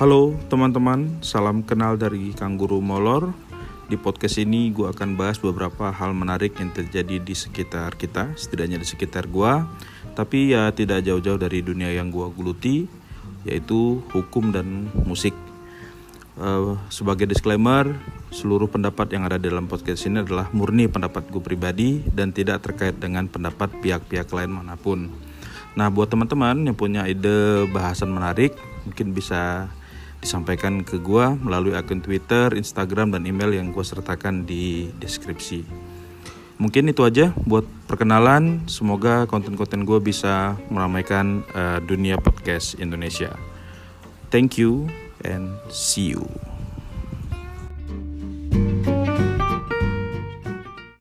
Halo teman-teman, salam kenal dari Kang Guru Molor. Di podcast ini gue akan bahas beberapa hal menarik yang terjadi di sekitar kita, setidaknya di sekitar gue. Tapi ya tidak jauh-jauh dari dunia yang gue geluti, yaitu hukum dan musik. Uh, sebagai disclaimer, seluruh pendapat yang ada dalam podcast ini adalah murni pendapat gue pribadi dan tidak terkait dengan pendapat pihak-pihak lain mana pun. Nah, buat teman-teman yang punya ide bahasan menarik, mungkin bisa disampaikan ke gue melalui akun Twitter, Instagram, dan email yang gue sertakan di deskripsi. Mungkin itu aja buat perkenalan. Semoga konten-konten gue bisa meramaikan uh, dunia podcast Indonesia. Thank you and see you.